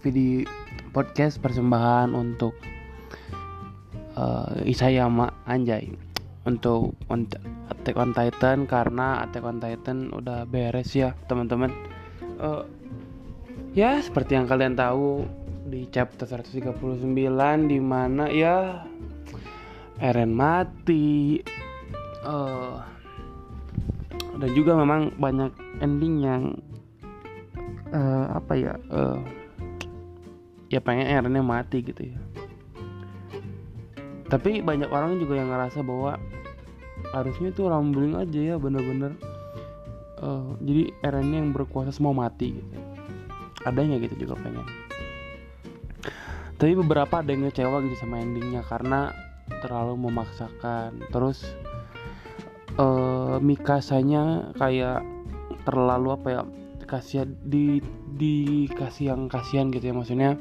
video podcast persembahan untuk uh, Isayama Anjay. Untuk Attack on Titan karena Attack on Titan udah beres ya teman-teman. Uh, ya seperti yang kalian tahu di chapter 139 di mana ya Eren mati. Uh, dan juga memang banyak ending yang uh, apa ya uh, ya pengen Erennya mati gitu ya. Tapi banyak orang juga yang ngerasa bahwa harusnya itu rambling aja ya bener-bener. Uh, jadi Erennya yang berkuasa semua mati gitu. Adanya gitu juga pengen. Tapi beberapa ada yang ngecewa gitu sama endingnya karena terlalu memaksakan. Terus uh, Mikasanya kayak terlalu apa ya kasih di dikasih yang kasihan gitu ya maksudnya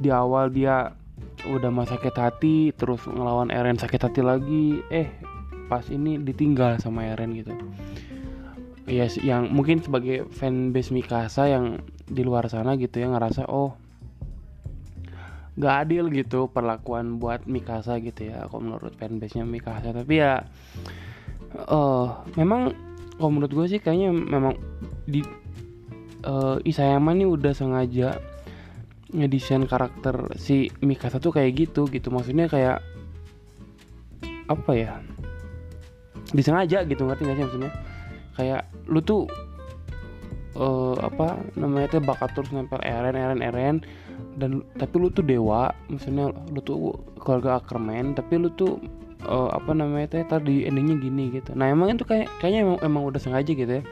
di awal dia udah mau sakit hati terus ngelawan Eren sakit hati lagi eh pas ini ditinggal sama Eren gitu. Ya yes, yang mungkin sebagai fanbase Mikasa yang di luar sana gitu ya ngerasa oh gak adil gitu perlakuan buat Mikasa gitu ya kalau menurut fanbase nya Mikasa. Tapi ya uh, memang kalau menurut gue sih kayaknya memang di uh, Isayama nih udah sengaja ngedesain karakter si Mikasa tuh kayak gitu gitu. Maksudnya kayak apa ya? Disengaja gitu ngerti gak sih maksudnya? Kayak lu tuh uh, apa namanya tuh bakat terus nempel Eren Eren Eren. Dan tapi lu tuh dewa maksudnya lu tuh keluarga Ackerman tapi lu tuh uh, apa namanya tuh tadi endingnya gini gitu. Nah emang itu kayak kayaknya emang emang udah sengaja gitu ya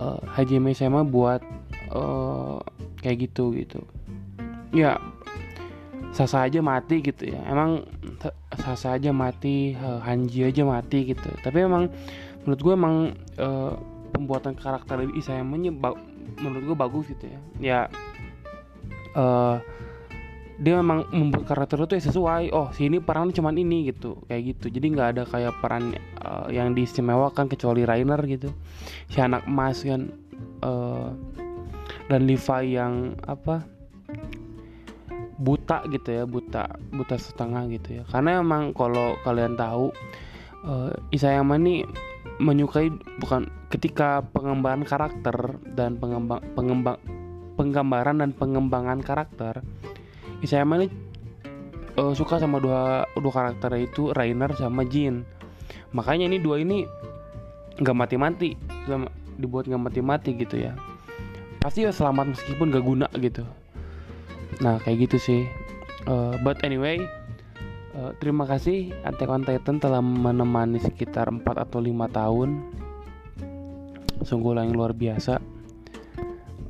uh, Hajime sama buat uh, kayak gitu gitu. Ya Sasa aja mati gitu ya. Emang Sasa aja mati Hanji aja mati gitu. Tapi emang menurut gue emang uh, pembuatan karakter Isayama-nya menurut gue bagus gitu ya. Ya uh, dia memang membuat karakter itu ya sesuai oh sini perannya cuman ini gitu. Kayak gitu. Jadi nggak ada kayak peran uh, yang diistimewakan kecuali Rainer gitu. Si anak emas kan uh, dan Levi yang apa buta gitu ya. Buta buta setengah gitu ya. Karena emang kalau kalian tahu uh, Isayama nih menyukai bukan ketika pengembangan karakter dan pengembang pengembang penggambaran dan pengembangan karakter Isayama ini uh, suka sama dua dua karakter itu Rainer sama Jin makanya ini dua ini nggak mati-mati sama dibuat nggak mati-mati gitu ya. Pasti ya selamat meskipun gak guna gitu. Nah kayak gitu sih. Uh, but anyway uh, terima kasih Attack on Titan telah menemani sekitar 4 atau 5 tahun. Sungguh yang luar biasa.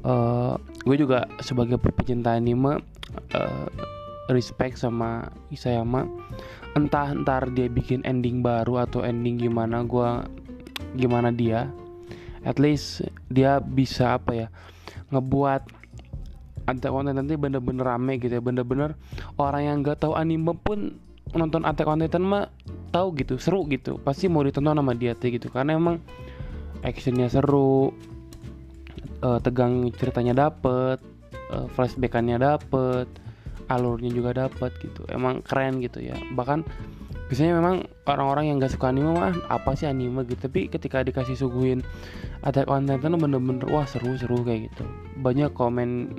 Uh, gue juga sebagai pecinta anime uh, respect sama Isayama. Entah ntar dia bikin ending baru atau ending gimana gue gimana dia. At least dia bisa apa ya ngebuat Attack on Titan bener-bener rame gitu ya. Bener-bener orang yang gak tahu anime pun nonton Attack on Titan mah tahu gitu seru gitu. Pasti mau ditonton sama dia tuh gitu. Karena emang actionnya seru uh, tegang ceritanya dapet uh, flashbackannya dapet alurnya juga dapet gitu. Emang keren gitu ya. Bahkan biasanya memang orang-orang yang gak suka anime mah apa sih anime? gitu. Tapi ketika dikasih suguhin Attack on Titan bener-bener wah seru-seru kayak gitu. Banyak komen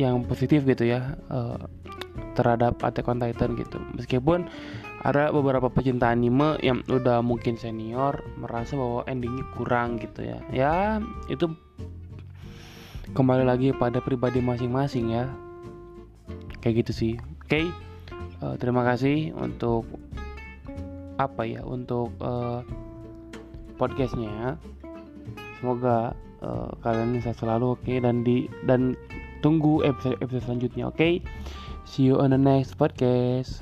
yang positif gitu ya uh, terhadap Attack on Titan gitu. Meskipun ada beberapa pecinta anime yang udah mungkin senior merasa bahwa endingnya kurang gitu ya. Ya itu kembali lagi pada pribadi masing-masing ya kayak gitu sih oke okay? uh, eh, terima kasih untuk apa ya untuk uh, podcastnya semoga uh, kalian bisa selalu oke okay? dan di dan tunggu episode episode selanjutnya oke okay? see you on the next podcast